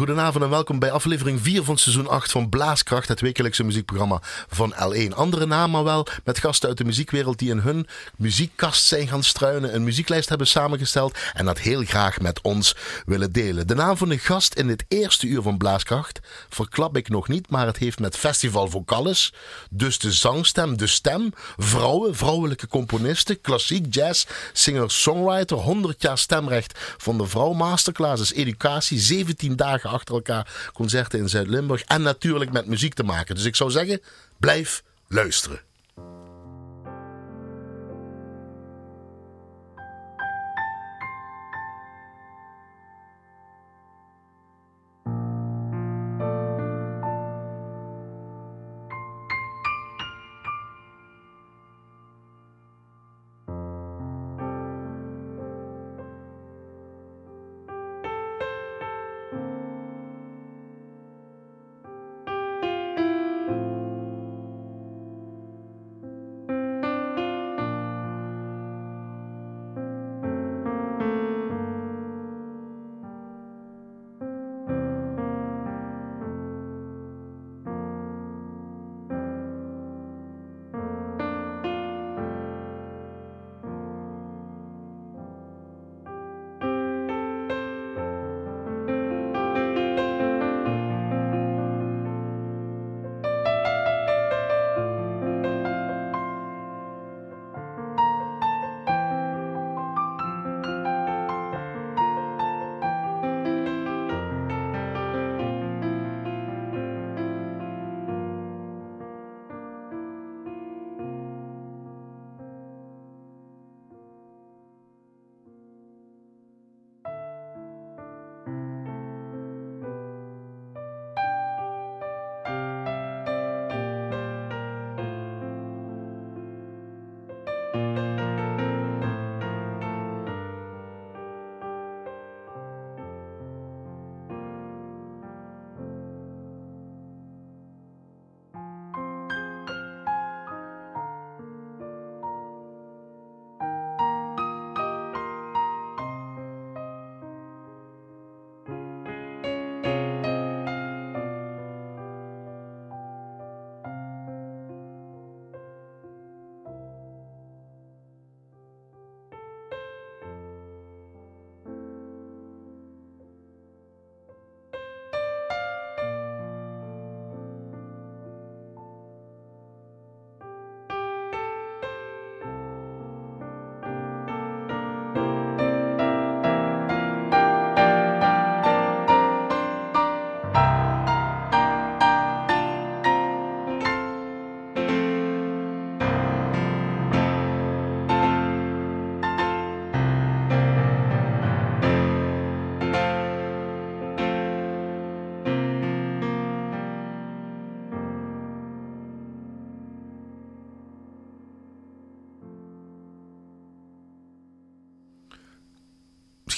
Goedenavond en welkom bij aflevering 4 van seizoen 8 van Blaaskracht, het wekelijkse muziekprogramma van L1. Andere naam, maar wel met gasten uit de muziekwereld die in hun muziekkast zijn gaan struinen, een muzieklijst hebben samengesteld en dat heel graag met ons willen delen. De naam van de gast in dit eerste uur van Blaaskracht verklap ik nog niet, maar het heeft met Festival Vocalis, dus de zangstem, de stem, vrouwen, vrouwelijke componisten, klassiek, jazz, singer, songwriter, 100 jaar stemrecht van de vrouw, masterclasses, educatie, 17 dagen achter elkaar concerten in Zuid-Limburg en natuurlijk met muziek te maken. Dus ik zou zeggen, blijf luisteren.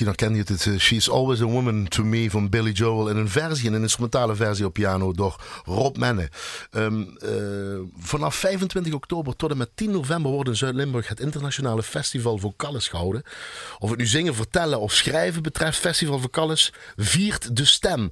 Misschien herken je het, het She's Always a Woman to Me van Billy Joel in een versie, een instrumentale versie op piano door Rob Menne. Um, uh, vanaf 25 oktober tot en met 10 november wordt in Zuid-Limburg het internationale festival Vocalis gehouden. Of het nu zingen, vertellen of schrijven betreft, Festival Vocalis viert de stem.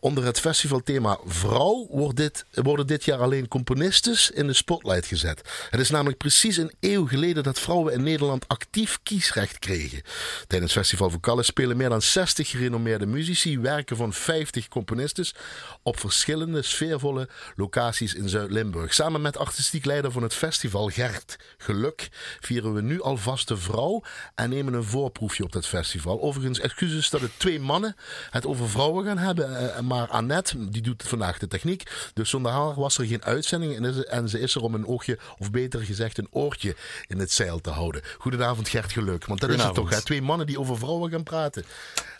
Onder het festivalthema Vrouw wordt dit, worden dit jaar alleen componistes in de spotlight gezet. Het is namelijk precies een eeuw geleden dat vrouwen in Nederland actief kiesrecht kregen. Tijdens Festival Vocalis spelen meer dan 60 gerenommeerde muzici, werken van 50 componistes op verschillende sfeervolle locaties in Zuid-Limburg. Samen met artistiek leider van het festival Gert Geluk vieren we nu alvast de vrouw en nemen een voorproefje op dat festival. Overigens, excuses dat het twee mannen het over vrouwen gaan hebben, eh, maar Annette die doet vandaag de techniek. Dus zonder haar was er geen uitzending en ze is er om een oogje, of beter gezegd een oortje in het zeil te houden. Goedenavond Gert Geluk, want dat is het toch, hè? twee mannen die over vrouwen gaan praten.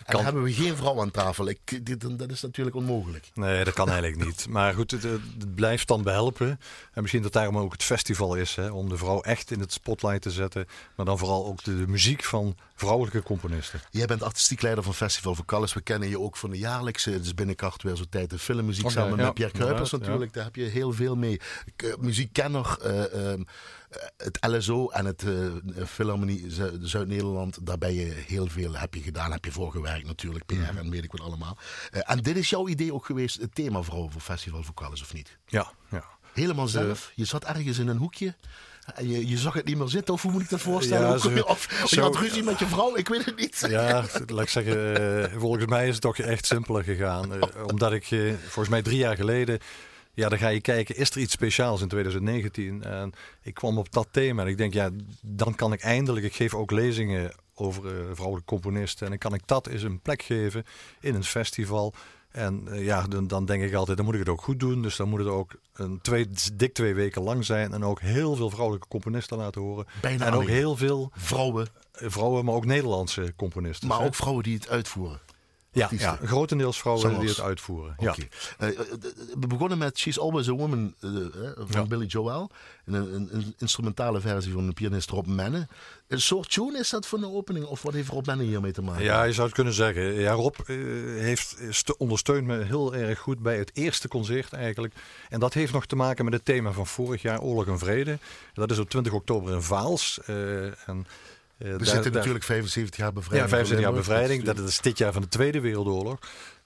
En dan hebben we geen vrouw aan tafel. Ik, dit, dat is natuurlijk onmogelijk. Nee, dat kan eigenlijk niet. Maar goed, het, het, blijft dan behelpen. En misschien dat daarom ook het festival is. Hè, om de vrouw echt in het spotlight te zetten. Maar dan vooral ook de, muziek van vrouwelijke componisten. Jij bent artistiek leider van Festival Vocalis. We kennen je ook van de jaarlijkse, het is binnenkort weer zo'n tijd, de filmmuziek samen met Pierre Kuipers natuurlijk. Daar heb je heel veel mee. Eh, muziekkenner. Uh, het LSO en het uh, Philharmonie Zuid-Nederland, daar ben je heel veel heb je gedaan, heb je voor natuurlijk, PR en weet ik wat allemaal. Eh, en dit is jouw idee ook geweest, het thema vrouw voor Festival Vocalis, of niet? Ja, ja. Helemaal zelf? je zat ergens in een hoekje? En je, je zag het niet meer zitten, of hoe moet ik dat voorstellen? Ja, zo, of, of je had ruzie met je vrouw, ik weet het niet. Ja, laat ik zeggen, volgens mij is het toch echt simpeler gegaan. omdat ik volgens mij drie jaar geleden ja, dan ga je kijken, is er iets speciaals in 2019? En ik kwam op dat thema en ik denk, ja, dan kan ik eindelijk, ik geef ook lezingen over uh, vrouwelijke componisten. En dan kan ik dat eens een plek geven in een festival. En uh, ja, dan, dan, denk ik altijd, dan moet ik het ook goed doen. Dus dan moet het ook een twee, dik twee weken lang zijn. En ook heel veel vrouwelijke componisten laten horen. Bijna en ook heel veel vrouwen. Vrouwen, maar ook Nederlandse componisten. Maar ook vrouwen die het uitvoeren. Ja, ja, grotendeels vrouwen die het uitvoeren. Ja. Uh, we begonnen met She's Always a Woman uh, van Billy Joel. Een, een, een, instrumentale versie van de pianist Rob Menne. Een soort tune is dat voor een opening? Of wat heeft Rob Menne hiermee te maken? Ja, je zou het kunnen zeggen. Ja, Rob uh, heeft, ondersteunt me heel erg goed bij het eerste concert eigenlijk. En dat heeft nog te maken met het thema van vorig jaar, Oorlog en Vrede. Dat is op 20 oktober in Vaals. en uh, We zitten natuurlijk 75 jaar bevrijding. Ja, 75 jaar bevrijding. Dat is dit jaar van de Tweede Wereldoorlog.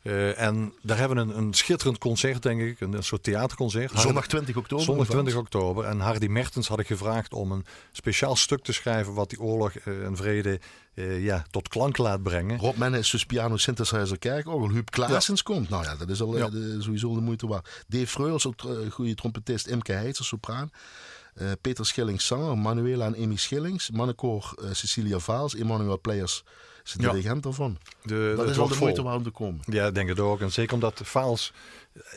Uh, en daar hebben we een, een schitterend concert, denk ik. Een, een soort theaterconcert. Zondag 20 oktober. Zondag 20 oktober. En Hardy Mertens had ik gevraagd om een speciaal stuk te schrijven... wat die oorlog uh, en vrede ja, tot klank laat brengen. Rob Menne is dus piano synthesizer kerkorgel. Huub Klaasens ja. komt. Nou ja, dat is al ja. de, sowieso de moeite waard. Dave Freuls, ook goede trompetist. Imke Heitzer, sopraan. Uh, Peter Schillings zanger, Manuela en Amy Schillings, mannenkoor uh, Cecilia Vaals, Emmanuel Players is de ja. dirigent daarvan. De, dat is al de moeite waard om te komen. Ja, denk het ook. En zeker omdat Vaals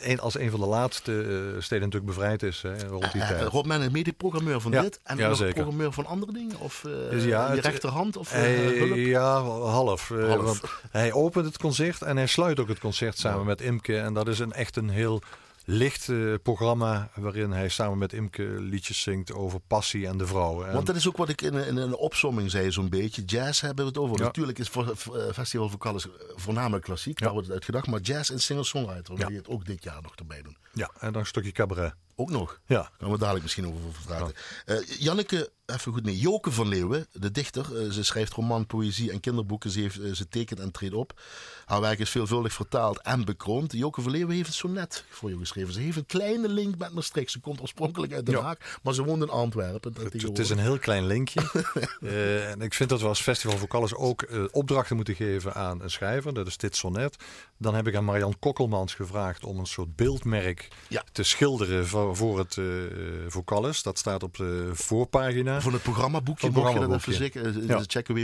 een, als een van de laatste uh, steden natuurlijk bevrijd is hè, rond die tijd. Rob Men is mede-programmeur van dit en ja, nog programmeur van andere dingen? Of dus ja, je rechterhand? Of, hij, ja, half. half. hij opent het concert en hij sluit ook het concert samen met Imke. En dat is een, echt een heel licht uh, programma waarin hij samen met Imke liedjes zingt over passie en de vrouw. Want dat is ook wat ik in, in een opsomming zei zo'n beetje. Jazz hebben we het over. Natuurlijk is voor, uh, Festival Vocalis voornamelijk klassiek, daar wordt het uitgedacht. Maar jazz en singer-songwriter, waar je het ook dit jaar nog erbij doen. Ja, en dan een stukje cabaret. Ook nog? Ja. Daar gaan we dadelijk misschien over praten. Ja. Uh, Janneke, even goed mee. Joke van Leeuwen, de dichter. Uh, ze schrijft roman, poëzie en kinderboeken. Ze, heeft, uh, ze tekent en treedt op. Haar werk is veelvuldig vertaald en bekroond. Joke van Leeuwen heeft het zo net voor je geschreven. Ze heeft een kleine link met Maastricht. Ze komt oorspronkelijk uit Den Haag, ja. maar ze woont in Antwerpen. Het, het, is een heel klein linkje. en ik vind dat we als Festival Vocalis ook opdrachten moeten geven aan een schrijver. Dat is dit sonnet. Dan heb ik aan Marian Kokkelmans gevraagd om een soort beeldmerk ja. te schilderen voor, voor het uh. Dat staat op de voorpagina. Van het programmaboekje, mocht programma je dat even zeker. Ja. checken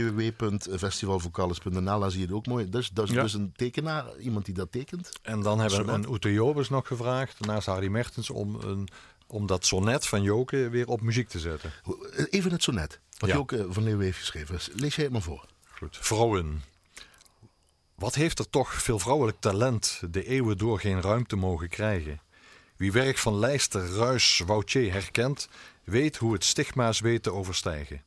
daar zie je het ook mooi. Dus, is ja. dus een tekenaar, iemand die dat tekent. En dan hebben we een Ute Jobers nog gevraagd, naast Harry Mertens, om, een, om dat sonnet van Joke weer op muziek te zetten. Even het sonnet, wat Joke van Leeuwen heeft geschreven. Lees jij het maar voor. Goed. Vrouwen. Wat heeft er toch veel vrouwelijk talent de eeuwen door geen ruimte mogen krijgen? Wie werk van Lijster, Ruis, Woutier herkent, weet hoe het stigma's weet te overstijgen.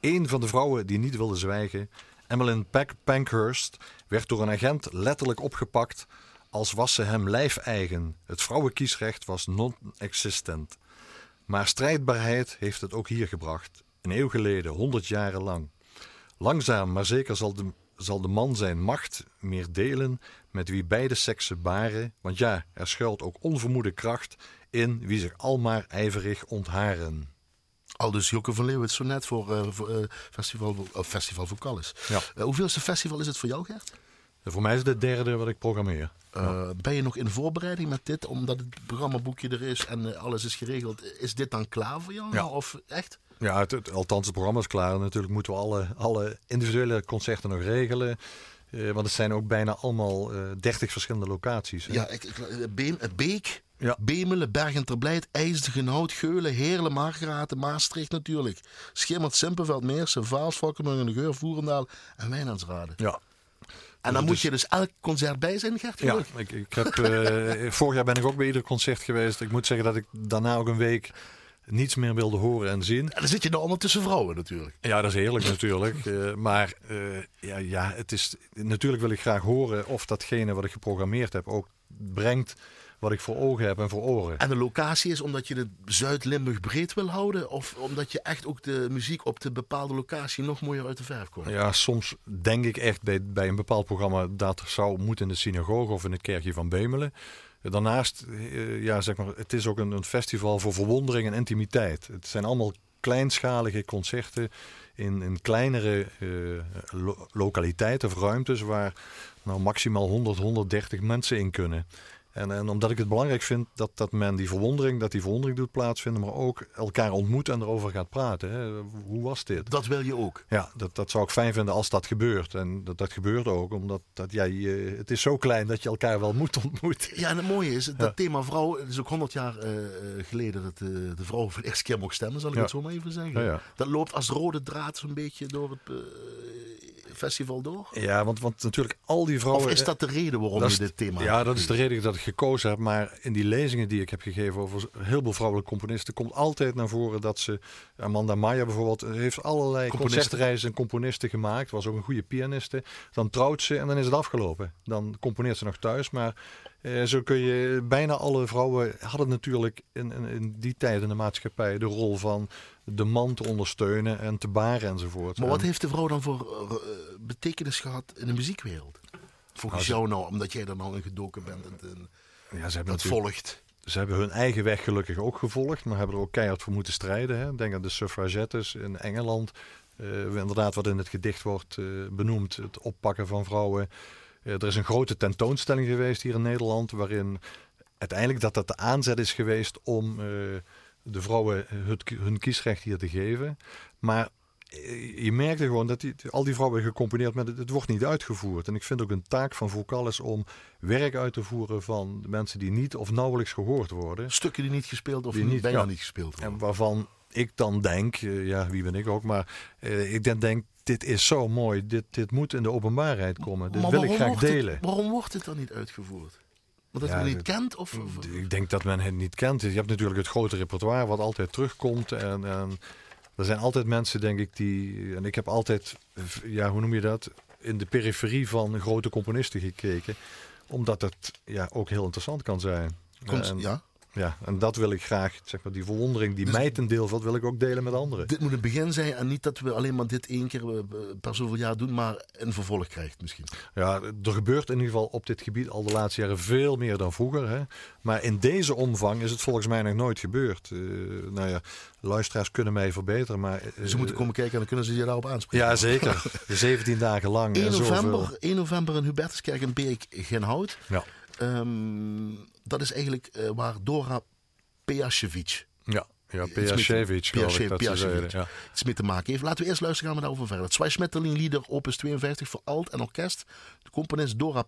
Een van de vrouwen die niet wilde zwijgen, Emmeline Pankhurst, werd door een agent letterlijk opgepakt als was ze hem lijfeigen. Het vrouwenkiesrecht was non-existent. Maar strijdbaarheid heeft het ook hier gebracht, een eeuw geleden, honderd jaren lang. Langzaam, maar zeker zal de zal de man zijn macht meer delen met wie beide seksen baren, want ja, er schuilt ook onvermoede kracht in wie zich almaar ijverig ontharen. Al dus Jokke van Leeuwen, zo net voor, uh, voor uh, Festival, uh, Festival Vocalis. Ja. Hoeveelste festival is het voor jou, Gert? Voor mij is het het derde wat ik programmeer. Ja. Ben je nog in voorbereiding met dit, omdat het programmaboekje er is en alles is geregeld? Is dit dan klaar voor jou? Ja. Of echt? Ja, het, het, althans, het programma is klaar. Natuurlijk moeten we alle, alle individuele concerten nog regelen. Uh, want het zijn ook bijna allemaal uh, 30 verschillende locaties. Hè? Ja, ik, ik, Beem, Beek, ja. Bemelen, Bergen ter Blijt, IJsden, Geulen, Heerlen, Margraten, Maastricht natuurlijk. Schimmert, Simpenveld, Meersen, Vaals, Valkenburg, De Geur, Voerendaal en Wijnandsrade. Ja. En dan dus moet je dus elk concert bij zijn, Gert? Ja, ik, ik heb, uh, vorig jaar ben ik ook bij ieder concert geweest. Ik moet zeggen dat ik daarna ook een week niets meer wilde horen en zien. En dan zit je nou allemaal tussen vrouwen natuurlijk. Ja, dat is heerlijk natuurlijk. Uh, maar uh, ja, ja, het is, natuurlijk wil ik graag horen of datgene wat ik geprogrammeerd heb ook brengt wat ik voor ogen heb en voor oren. En de locatie is omdat je het Zuid-Limburg breed wil houden? Of omdat je echt ook de muziek op de bepaalde locatie nog mooier uit de verf komt? Ja, soms denk ik echt bij, bij een bepaald programma dat zou moeten in de synagoge of in het kerkje van Bemelen. Daarnaast, eh, ja, zeg maar, het is ook een, een festival voor verwondering en intimiteit. Het zijn allemaal kleinschalige concerten in, in kleinere uh, lo lokaliteiten of ruimtes waar nou maximaal 100, 130 mensen in kunnen. En, en, omdat ik het belangrijk vind dat, dat men die verwondering, dat die verwondering doet plaatsvinden, maar ook elkaar ontmoet en erover gaat praten. Hè. Hoe was dit? Dat wil je ook. Ja, dat, dat zou ik fijn vinden als dat gebeurt. En dat, dat gebeurt ook, omdat dat, ja, je, het is zo klein dat je elkaar wel moet ontmoeten. Ja, en het mooie is, dat thema vrouw, het is ook honderd jaar uh, geleden dat de, de vrouw voor de eerste keer mocht stemmen, zal ik het zo maar even zeggen. Ja, dat loopt als rode draad zo'n beetje door het... Uh, festival door? Ja, want, want natuurlijk al die vrouwen... Of is dat de reden waarom je dit thema Ja, dat is de reden dat ik gekozen heb. Maar in die lezingen die ik heb gegeven over heel veel vrouwelijke componisten... komt altijd naar voren dat ze... Amanda Maya bijvoorbeeld heeft allerlei concertreizen en componisten gemaakt. Was ook een goede pianiste. Dan trouwt ze en dan is het afgelopen. Dan componeert ze nog thuis, maar... Eh, zo kun je bijna alle vrouwen hadden natuurlijk in, in, in, die tijd in de maatschappij de rol van de man te ondersteunen en te baren enzovoort. Maar wat heeft de vrouw dan voor uh, betekenis gehad in de muziekwereld? Volgens nou, jou nou, omdat jij er nou in gedoken bent en, ja, ze hebben dat volgt. Ze hebben hun eigen weg gelukkig ook gevolgd, maar hebben er ook keihard voor moeten strijden. Hè. Denk aan de suffragettes in Engeland. Uh, inderdaad, wat in het gedicht wordt benoemd, het oppakken van vrouwen. Er is een grote tentoonstelling geweest hier in Nederland, waarin uiteindelijk dat dat de aanzet is geweest om de vrouwen het, hun kiesrecht hier te geven. Maar eh, je merkte gewoon dat die, al die vrouwen gecomponeerd met het, het wordt niet uitgevoerd. En ik vind ook een taak van Vocalis om werk uit te voeren van mensen die niet of nauwelijks gehoord worden. Stukken die niet gespeeld of die niet, bijna niet gespeeld worden. En waarvan ik dan denk, eh, ja wie ben ik ook, maar ik denk, dit is zo mooi, dit, dit moet in de openbaarheid komen. Dit wil ik graag delen. waarom wordt het dan niet uitgevoerd? Omdat ja, men het niet kent? Of, Ik denk dat men het niet kent. Je hebt natuurlijk het grote repertoire wat altijd terugkomt. En, en er zijn altijd mensen, denk ik, die... En ik heb altijd, ja, hoe noem je dat? In de periferie van grote componisten gekeken. Omdat het ja, ook heel interessant kan zijn. Komt, ja? Ja, en dat wil ik graag, zeg maar, die verwondering die dus mij ten deel valt, wil ik ook delen met anderen. Dit moet een begin zijn en niet dat we alleen maar dit één keer eh, per zoveel jaar doen, maar een vervolg krijgt misschien. Ja, er gebeurt in ieder geval op dit gebied al de laatste jaren veel meer dan vroeger. Hè? Maar in deze omvang is het volgens mij nog nooit gebeurd. Uh, nou ja, luisteraars kunnen mij verbeteren, maar... Uh, ze moeten komen kijken en dan kunnen ze je daarop aanspreken. Ja, zeker. 17 dagen lang. 1 november, 1 november in Hubertuskerk in Beek, Genhout. Ja. Um, dat is eigenlijk uh, waar Dora Pejacevic. Ja, ja Pejacevic. Pejacevic ja. iets mee te maken heeft. Laten we eerst luisteren, gaan we daarover verder. Zwei Schmetterling Lieder, opus 52 voor alt en orkest. De componist Dora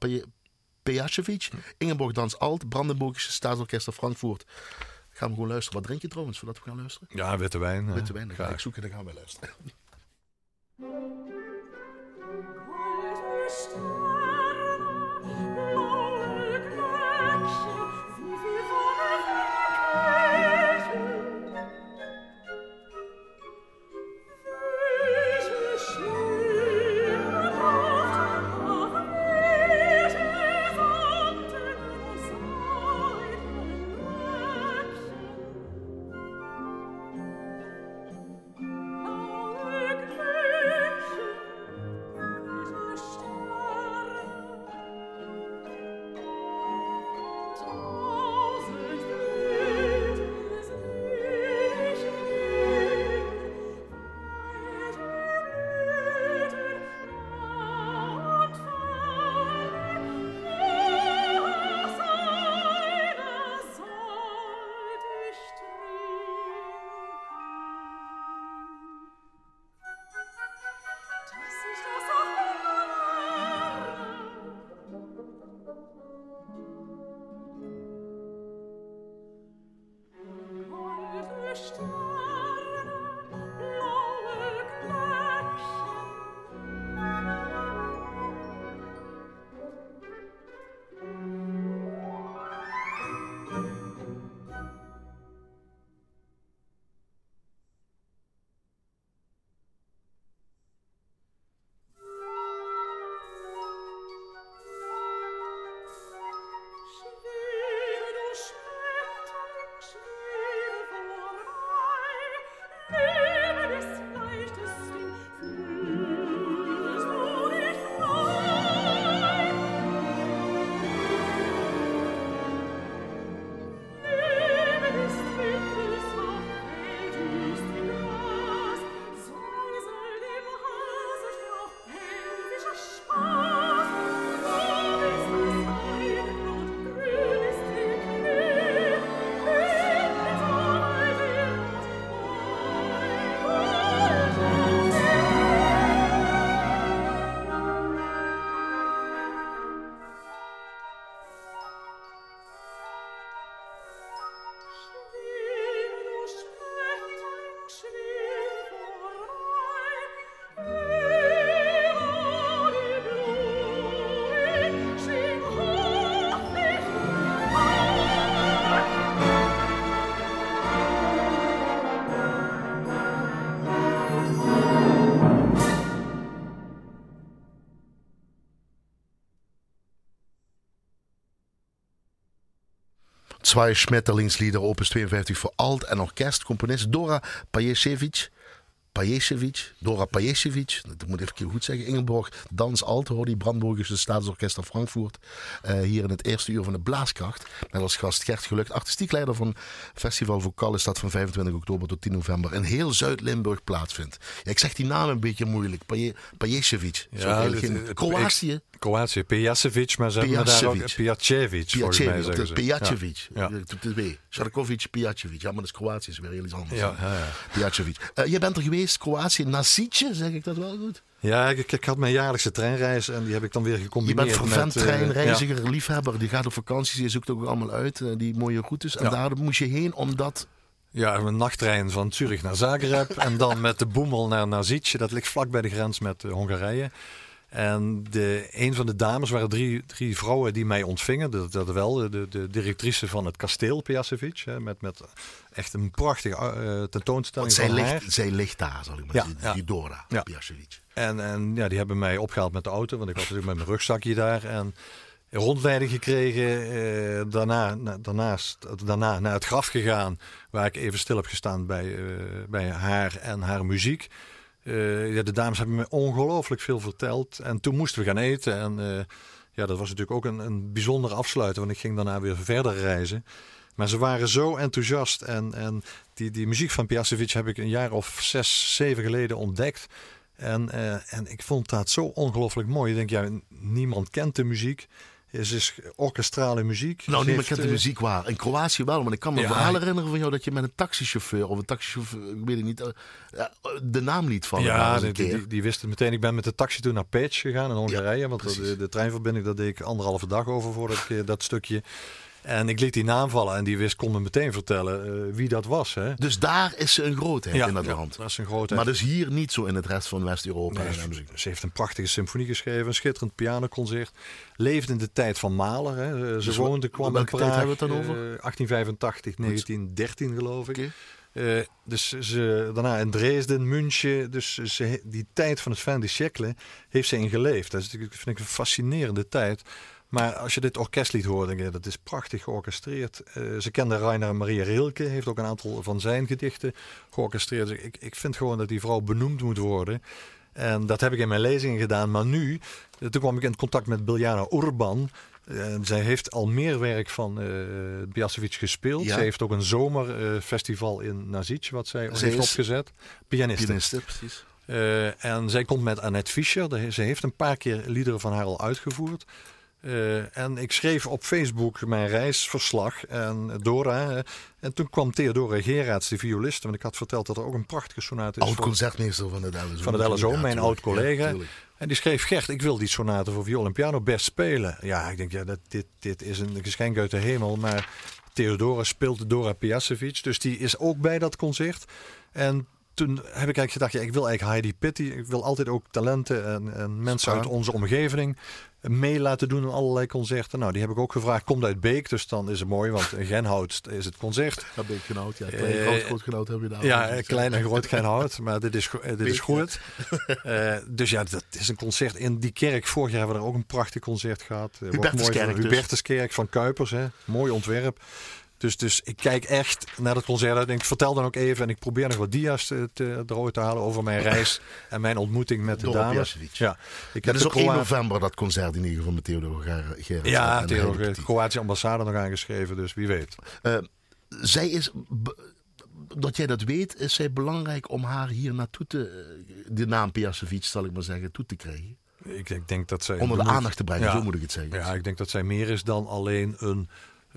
Pejacevic. Hm. Ingeborg Dans Alt, Brandenburgische Staatsorkest Frankfurt. Gaan we gewoon luisteren. Wat drink je trouwens voordat we gaan luisteren? Ja, witte wijn. Witte wijn, dan ga ik zoeken en dan gaan we luisteren. Zwei Schmetterlingslieder, opus 52 voor alt en orkest. Componist Dora Pajesevic. Pajesevic, Dora Pajesevic, dat moet ik even goed zeggen. Ingeborg Dans Alt, hoor die Brandenburgische Staatsorkest Frankfurt. Uh, hier in het eerste uur van de Blaaskracht. Met als gast Gert Gelukt, artistiek leider van Festival Vocal is dat van 25 oktober tot 10 november in heel Zuid-Limburg plaatsvindt. Ja, ik zeg die naam een beetje moeilijk. Pajesevic. Ja, Kroatië. Kroatië, Pijacevic, maar ze hebben daar ook Pijacevic, volgens mij zeggen ze. Pijacevic. Ja. Ja. Sharkovic, Pijacevic. Ja, maar dat is Kroatië, is weer heel iets anders. Ja, ja, ja. Pijacevic. Uh, je bent er geweest, Kroatië, Nasice, zeg ik dat wel goed? Ja, ik, ik, had mijn jaarlijkse treinreis en die heb ik dan weer gecombineerd Je bent vervent met, treinreiziger, uh, liefhebber. Die gaat op vakanties, je zoekt ook allemaal uit, uh, die mooie routes. En daar moest je heen omdat... Ja, een nachttrein van Zurich naar Zagreb en dan met de Boemel naar Nasice. Dat ligt vlak bij de grens met Hongarije. En de, een van de dames waren drie, drie vrouwen die mij ontvingen. Dat, dat wel, de, de directrice van het kasteel Pijacevic. Met, met echt een prachtige uh, tentoonstelling Want zij van ligt, zij ligt daar, zal ik maar ja, zeggen. Die Dora ja. En, en ja, die hebben mij opgehaald met de auto. Want ik was natuurlijk met mijn rugzakje daar. En rondleiding gekregen. Eh, daarna, na, daarnaast, daarna naar het graf gegaan. Waar ik even stil heb gestaan bij, uh, bij haar en haar muziek. Uh, ja, de dames hebben me ongelooflijk veel verteld. En toen moesten we gaan eten. En uh, ja, dat was natuurlijk ook een, een bijzondere afsluiting. Want ik ging daarna weer verder reizen. Maar ze waren zo enthousiast. En, en die, die muziek van Pijacevic heb ik een jaar of zes, zeven geleden ontdekt. En, uh, en ik vond dat zo ongelooflijk mooi. Ik denk, ja, niemand kent de muziek. Het is orkestrale muziek. Nou, niemand kent de muziek waar. In Kroatië wel, maar ik kan me Ja. verhaal herinneren van jou dat je met een taxichauffeur of een taxichauffeur, ik weet het niet, uh, de naam niet van. Ja, die, die, die wist het meteen. Ik ben met de taxi toen naar Peć gegaan in Hongarije. want de, de treinverbinding, dat deed ik anderhalve dag over voordat ik eh, dat stukje. En ik liet die naam vallen en die wist, kon me meteen vertellen uh, wie dat was. Hè? Dus daar is ze een grootheid Ja, in dat ja, land. dat is een grootheid. Maar dus hier niet zo in het rest van West-Europa. Nee, ze, heeft een prachtige symfonie geschreven, een schitterend pianoconcert. Leefde in de tijd van Mahler. Hè. Ze Dus woonde, kwam in Praag. hebben we het dan over? eh, 1885, 1913 geloof ik. Eh, dus ze, daarna in Dresden, München. Dus ze, die tijd van het fin de siècle heeft ze in geleefd. Dat is, vind ik een fascinerende tijd. Maar als je dit orkestlied hoort, denk je, dat is prachtig georchestreerd. Eh, ze kende Rainer Maria Rilke, heeft ook een aantal van zijn gedichten georchestreerd. Dus ik, ik vind gewoon dat die vrouw benoemd moet worden. En dat heb ik in mijn lezingen gedaan. Maar nu, eh, toen kwam ik in contact met Biljana Urban. En zij heeft al meer werk van eh Biasevic gespeeld. Ja. Ze heeft ook een zomerfestival in Nazic, wat zij heeft opgezet. Pianiste. Pianiste, precies. Eh, en zij komt met Annette Fischer. Ze heeft een paar keer liederen van haar al uitgevoerd. Eh, en ik schreef op Facebook mijn reisverslag en Dora. en toen kwam Theodora Gerards, de violiste. Want ik had verteld dat er ook een prachtige sonate is. Oud concertmeester van het LSO. Van het LSO, mijn oud collega. Ja, en die schreef, Gert, ik wil die sonate voor viool en piano best spelen. Ja, ik denk, ja, dat, dit, dit is een geschenk uit de hemel. Maar Theodora speelt Dora Pijacevic. Dus die is ook bij dat concert. En toen heb ik eigenlijk gedacht, ja, ik wil eigenlijk Heidi Pitti. Ik wil altijd ook talenten en, en mensen uit onze omgeving mee laten doen aan allerlei concerten. Nou, die heb ik ook gevraagd. Komt uit Beek, dus dan is het mooi, want in Genhout is het concert. Ik genoud, ja. Klein, Eh, groot, groot heb je daar. Ja, eh, klein en groot geen hout, maar dit is, eh, dit is goed. Eh, dus ja, dat is een concert in die kerk. Vorig jaar hebben we er ook een prachtig concert gehad. Eh, Hubertuskerk van dus. Hubertuskerk van Kuipers, hè. mooi ontwerp. Dus, dus ik kijk echt naar het concert en ik vertel dan ook even en ik probeer nog wat dia's te, te, eruit te halen over mijn reis en mijn ontmoeting met de Door dames. Ja, ik Dat is ook 1 Kroa- november dat concert in ieder geval met Theodor. Ja, en Theo, Heidi de. Kroatische ambassade nog aangeschreven, dus wie weet. Eh, zij is, dat jij dat weet, is zij belangrijk om haar hier naartoe te, eh, de naam Pijacevic zal ik maar zeggen, toe te krijgen. Ik, ik denk dat zij Onder de aandacht te brengen, Ja. zo moet ik het zeggen. Ja, ik denk dat zij meer is dan alleen een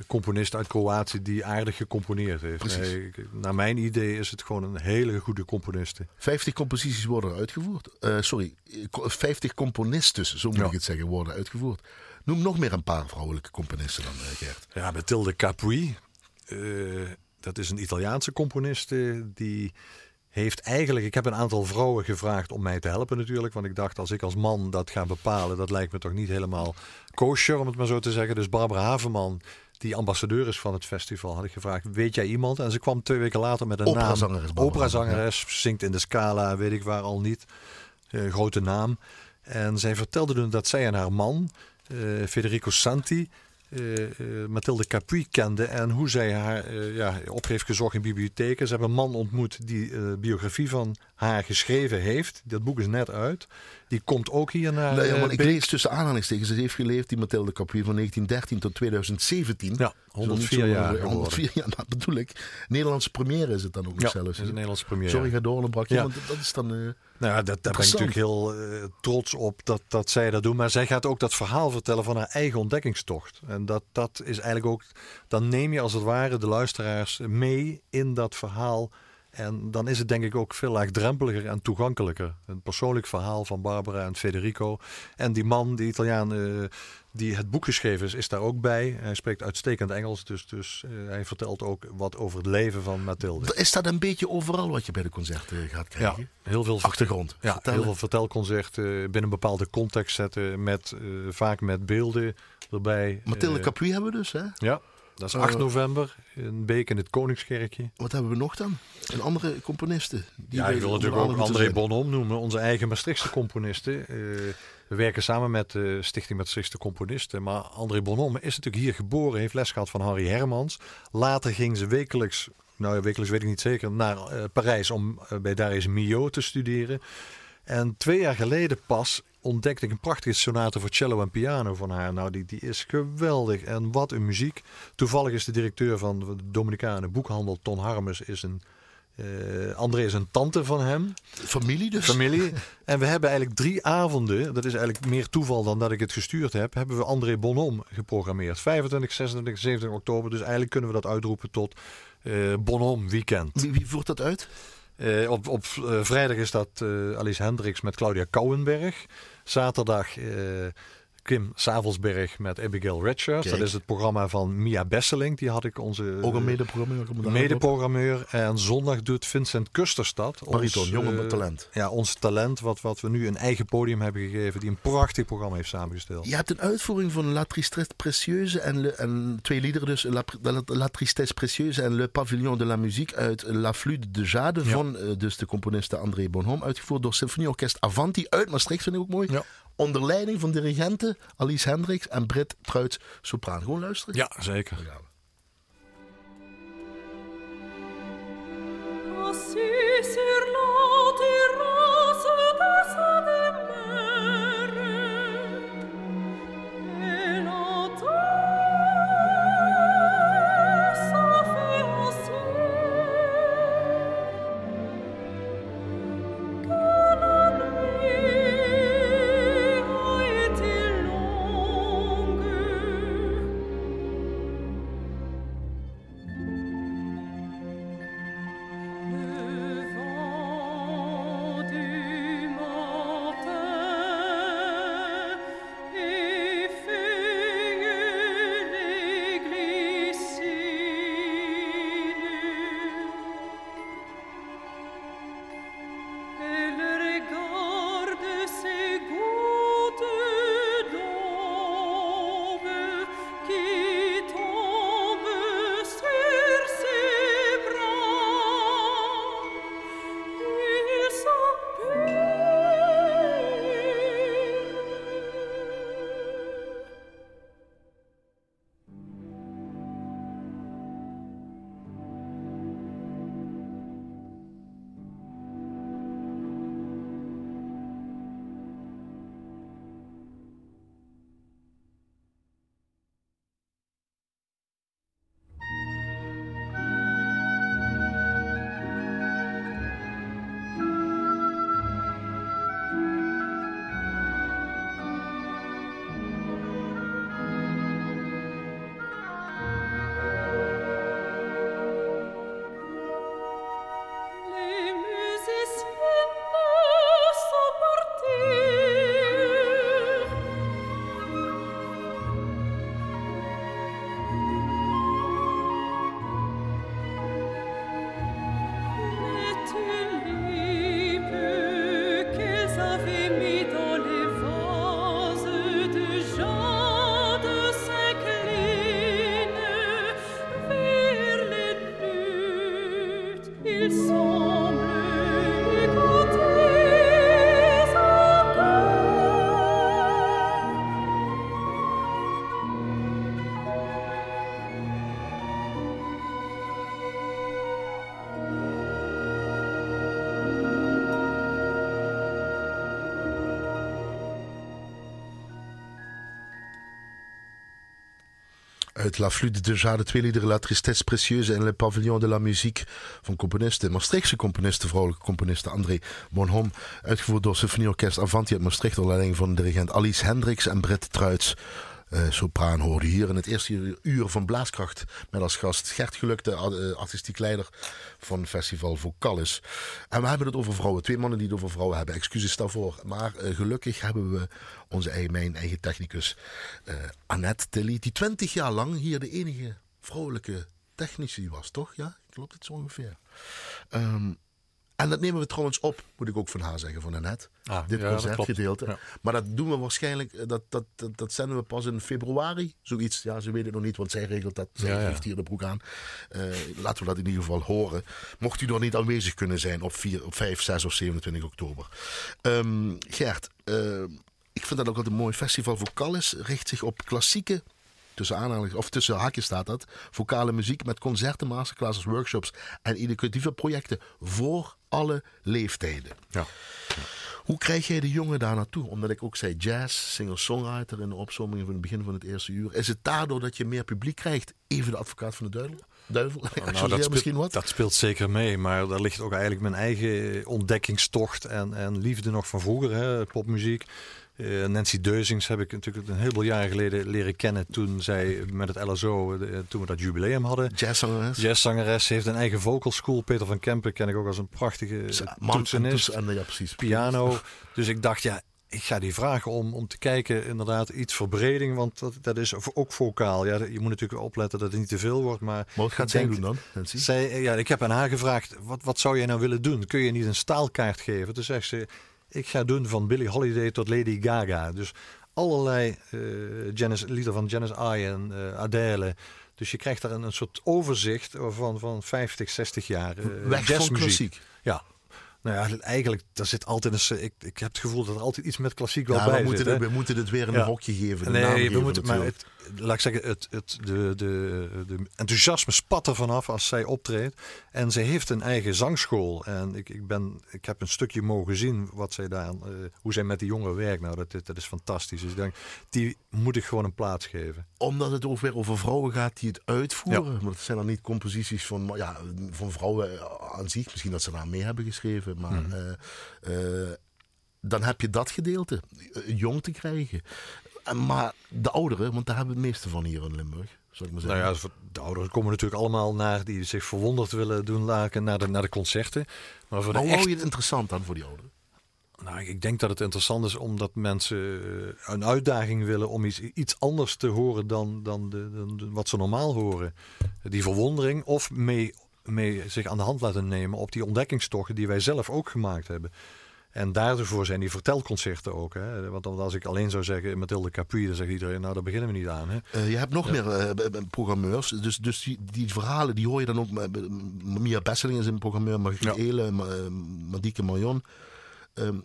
componist uit Kroatië die aardig gecomponeerd heeft. Nee, naar mijn idee is het gewoon een hele goede componiste. 50 composities worden er uitgevoerd. Eh, sorry, eh, ko- 50 componisten, zo moet Ja. ik het zeggen, worden uitgevoerd. Noem nog meer een paar vrouwelijke componisten dan, eh, Gert. Ja, Mathilde Capui. eh, dat is een Italiaanse componiste die heeft eigenlijk... Ik heb een aantal vrouwen gevraagd om mij te helpen natuurlijk. Want ik dacht, als ik als man dat ga bepalen... dat lijkt me toch niet helemaal kosher, om het maar zo te zeggen. Dus Barbara Haverman, die ambassadeur is van het festival... had ik gevraagd, weet jij iemand? En ze kwam twee weken later met een naam. Operazangeres zingt in de Scala, weet ik waar al niet. Eh, grote naam. En zij vertelde toen dat zij en haar man, eh, Federico Santi, eh, Mathilde Capui kende en hoe zij haar ja, op heeft gezocht in bibliotheken. Ze hebben een man ontmoet die biografie van haar geschreven heeft. Dat boek is net uit. Die komt ook hier naar Nee, eh, maar ik lees tussen aanhalingstekens. Ze heeft geleefd, die Mathilde Capri, van 1913 tot 2017. Ja, Zo niet 104 zo- jaar 104 jaar, dat bedoel ik. Nederlandse première is het dan ook nog Ja, zelfs. is een Nederlandse première. Sorry, ga door, je, Ja. want dat is dan... eh, Nou ja, dat, daar ben ik natuurlijk heel eh, trots op dat, dat zij dat doen. Maar zij gaat ook dat verhaal vertellen van haar eigen ontdekkingstocht. En dat, dat is eigenlijk ook... Dan neem je als het ware de luisteraars mee in dat verhaal. En dan is het denk ik ook veel laagdrempeliger en toegankelijker. Een persoonlijk verhaal van Barbara en Federico. En die man, die Italiaan eh, die het boek geschreven is, is daar ook bij. Hij spreekt uitstekend Engels, dus, dus eh, hij vertelt ook wat over het leven van Mathilde. is dat een beetje overal wat je bij de concerten gaat Ja, krijgen? heel veel Achtergrond. Ja, Vertellen. heel veel vertelconcerten binnen een bepaalde context zetten. Met, eh, vaak met beelden erbij. Mathilde Eh, Capri hebben we dus, hè? Ja, dat is Eh, 8 november in Beek in het Koningskerkje. Wat hebben we nog dan? En andere componisten? Die Ja, ik wil natuurlijk ook André. Bonhomme noemen, onze eigen Maastrichtse componisten. Eh, we werken samen met de Stichting Maastrichtse Componisten. Maar André Bonhomme is natuurlijk hier geboren, heeft les gehad van Harry Hermans. Later ging ze wekelijks, nou ja, wekelijks weet ik niet zeker, naar eh, Parijs om eh, bij Darius Milhaud te studeren. En twee jaar geleden pas ontdekte ik een prachtige sonate voor cello en piano van haar. Nou, die, die is geweldig. En wat een muziek. Toevallig is de directeur van de Dominicaanse boekhandel, Ton Harmes, is een... eh, André is een tante van hem, Familie dus? familie. En we hebben eigenlijk drie avonden, dat is eigenlijk meer toeval dan dat ik het gestuurd heb, hebben we André Bonhomme geprogrammeerd. 25, 26, 27 oktober. Dus eigenlijk kunnen we dat uitroepen tot eh Bonhomme Weekend. Wie, wie voert dat uit? Eh, op op eh, vrijdag is dat eh, Alice Hendricks met Claudia Kouwenberg. Zaterdag Kim Savelsberg met Abigail Richards. Kijk. Dat is het programma van Mia Besseling. Die had ik onze Ook een eh, medeprogrammeur. medeprogrammeur. En zondag doet Vincent Kusterstad. ons, Bariton, jongen eh, met talent. Ja, ons talent wat, wat we nu een eigen podium hebben gegeven. Die een prachtig programma heeft samengesteld. Je hebt een uitvoering van La Tristesse Précieuse en, le- en twee liederen dus. La, La, La Tristesse Précieuse en Le Pavillon de la Musique uit La Flûte de Jade Ja. van eh, dus de componiste André Bonhomme. Uitgevoerd door Symfonieorkest Avanti uit Maastricht, vind ik ook mooi. Ja. Onder leiding van dirigenten Alice Hendricks en Britt Truits Sopraan. Gewoon luisteren. Ja, zeker. Uit La Flûte de Jade, twee liederen La Tristesse Précieuse en Le Pavillon de la Musique van componisten, Maastrichtse componisten, vrouwelijke componisten André Bonhomme, uitgevoerd door Symfonieorkest Avanti uit Maastricht onder leiding van dirigent Alice Hendricks en Britt Truits. Eh, sopraan hoorde hier in het eerste uur- van Blaaskracht met als gast Gert Geluk, de eh, artistiek leider van festival Vocalis. En we hebben het over vrouwen. Twee mannen die het over vrouwen hebben. Excuses daarvoor. Maar eh, gelukkig hebben we onze eigen, mijn eigen technicus Annette Tilly, die 20 jaar lang hier de enige vrouwelijke technici was, toch? Ja, klopt het zo ongeveer. Ehm, en dat nemen we trouwens op, moet ik ook van haar zeggen, van Annette. Ah, Dit ja, concertgedeelte. Ja. Maar dat doen we waarschijnlijk, eh, dat, dat, dat, dat zenden we pas in februari, zoiets. Ja, ze weet het nog niet, want zij regelt dat. Zij Ja, heeft hier de broek aan. Eh, laten we dat in ieder geval horen. Mocht u nog niet aanwezig kunnen zijn op, 4, op 5, 6 of 27 oktober. Ehm, Gert, eh, ik vind dat ook altijd een mooi festival. Vocalis richt zich op klassieke, tussen of tussen haakjes staat dat, vocale muziek met concerten, masterclasses, workshops en educatieve projecten voor alle leeftijden. Ja. Hoe krijg jij de jongen daar naartoe? Omdat ik ook zei jazz, singer-songwriter in de opzomming van het begin van het eerste uur. Is het daardoor dat je meer publiek krijgt? Even de advocaat van de duivel? Duivel? Nou, Associeer dat, speelt, misschien wat? dat speelt zeker mee, maar daar ligt ook eigenlijk mijn eigen ontdekkingstocht en, en liefde nog van vroeger, hè, popmuziek. Eh, Nancy Deuzings heb ik natuurlijk een heleboel jaren geleden leren kennen toen zij met het LSO, eh, toen we dat jubileum hadden. Jazzzangeres? Jazzzangeres, heeft een eigen vocal school. Peter van Kempen ken ik ook als een prachtige en toetsenist toetsen- en, ja, precies. piano. Dus ik dacht, ja, ik ga die vragen om, om te kijken, inderdaad, iets verbreding. Want dat, dat is ook vocaal. Ja, je moet natuurlijk opletten dat het niet te veel wordt. Maar, Maar wat gaat zij denk- doen dan? Nancy? Zij, ja, ik heb aan haar gevraagd, wat, wat zou jij nou willen doen? Kun je niet een staalkaart geven? Toen zegt ze, ik ga doen van Billie Holiday tot Lady Gaga. Dus allerlei eh Janis, lieder van Janis Ian, eh Adele. Dus je krijgt daar een, een soort overzicht van, van 50, 60 jaar eh, Weg van klassiek. Ja. Nou ja, eigenlijk, daar zit altijd een... Ik, ik heb het gevoel dat er altijd iets met klassiek wel Ja, bij we, moeten zit. het, we moeten het weer een Ja. hokje geven. Nee, we geven moeten, maar het, laat ik zeggen, het, het, de, de, de enthousiasme spat er vanaf als zij optreedt. En ze heeft een eigen zangschool. En ik, ik, ben, ik heb een stukje mogen zien wat zij daar, eh, hoe zij met die jongeren werkt. Nou, dat, dat is fantastisch. Dus ik denk, die moet ik gewoon een plaats geven. Omdat het ook weer over vrouwen gaat die het uitvoeren. Maar het zijn dan niet composities van, ja, van vrouwen aan zich. Misschien dat ze daar mee hebben geschreven. Maar Mhm. eh, eh, dan heb je dat gedeelte. eh, Jong te krijgen. En, maar de ouderen, want daar hebben we het meeste van hier in Limburg. Zou ik maar Nou zeggen. ja, de ouderen komen natuurlijk allemaal naar die zich verwonderd willen doen laken naar de, naar de concerten. Maar voor de hoe echt hou je het interessant dan voor die ouderen? Nou, ik denk dat het interessant is omdat mensen een uitdaging willen om iets, iets anders te horen dan, dan, de, dan de- wat ze normaal horen. Die verwondering of mee, mee zich aan de hand laten nemen op die ontdekkingstochten die wij zelf ook gemaakt hebben. En daarvoor zijn die vertelconcerten ook. Hè? Want als ik alleen zou zeggen Mathilde Capuy, dan zegt iedereen, nou daar beginnen we niet aan. Hè? Eh, je hebt nog meer eh, programmeurs. Dus, dus die, die verhalen die hoor je dan ook. met- Mia Besseling is een programmeur. Margriet Ja. Eele, Ma- eh, Madieke Marion. Ehm,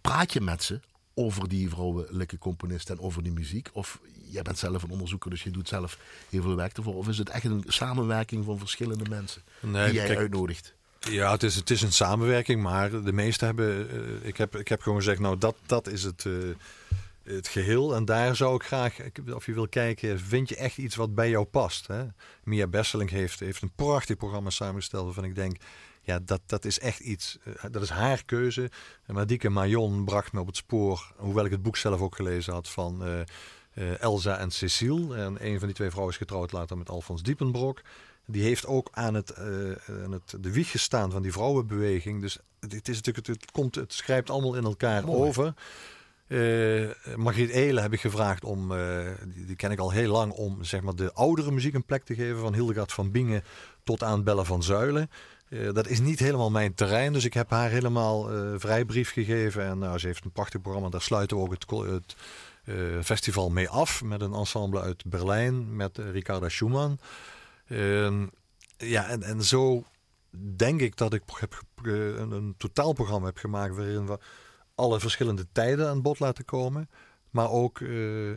praat je met ze over die vrouwelijke componisten en over die muziek? Of jij bent zelf een onderzoeker, dus je doet zelf heel veel werk ervoor? Of is het echt een samenwerking van verschillende mensen Nee, die jij kijk, uitnodigt? Ja, het is, het is een samenwerking, maar de meesten hebben. eh, ik, heb, ik heb gewoon gezegd, nou, dat, dat is het, eh, het geheel. En daar zou ik graag, of je wil kijken, vind je echt iets wat bij jou past? Hè? Mia Besseling heeft, heeft een prachtig programma samengesteld waarvan ik denk. Ja, dat, dat is echt iets. eh, dat is haar keuze. En Madieke Marion bracht me op het spoor, hoewel ik het boek zelf ook gelezen had, van eh, Elsa en Cecile. En een van die twee vrouwen is getrouwd later met Alfons Diepenbrok. Die heeft ook aan het, eh, aan het de wieg gestaan van die vrouwenbeweging. Dus het, is natuurlijk, het, het komt, het schrijft allemaal in elkaar Mooi. over. Eh Margriet Eelen heb ik gevraagd om, die, die ken ik al heel lang, om zeg maar de oudere muziek een plek te geven. Van Hildegard van Bingen tot aan Bella van Zuilen. Dat is niet helemaal mijn terrein, dus ik heb haar helemaal vrijbrief gegeven. En nou, ze heeft een prachtig programma, daar sluiten we ook het, festival mee af. Met een ensemble uit Berlijn, met eh, Ricarda Schumann. Ehm, ja, en, en zo denk ik dat ik heb, eh, een, een totaalprogramma heb gemaakt waarin we alle verschillende tijden aan bod laten komen. Maar ook eh, eh,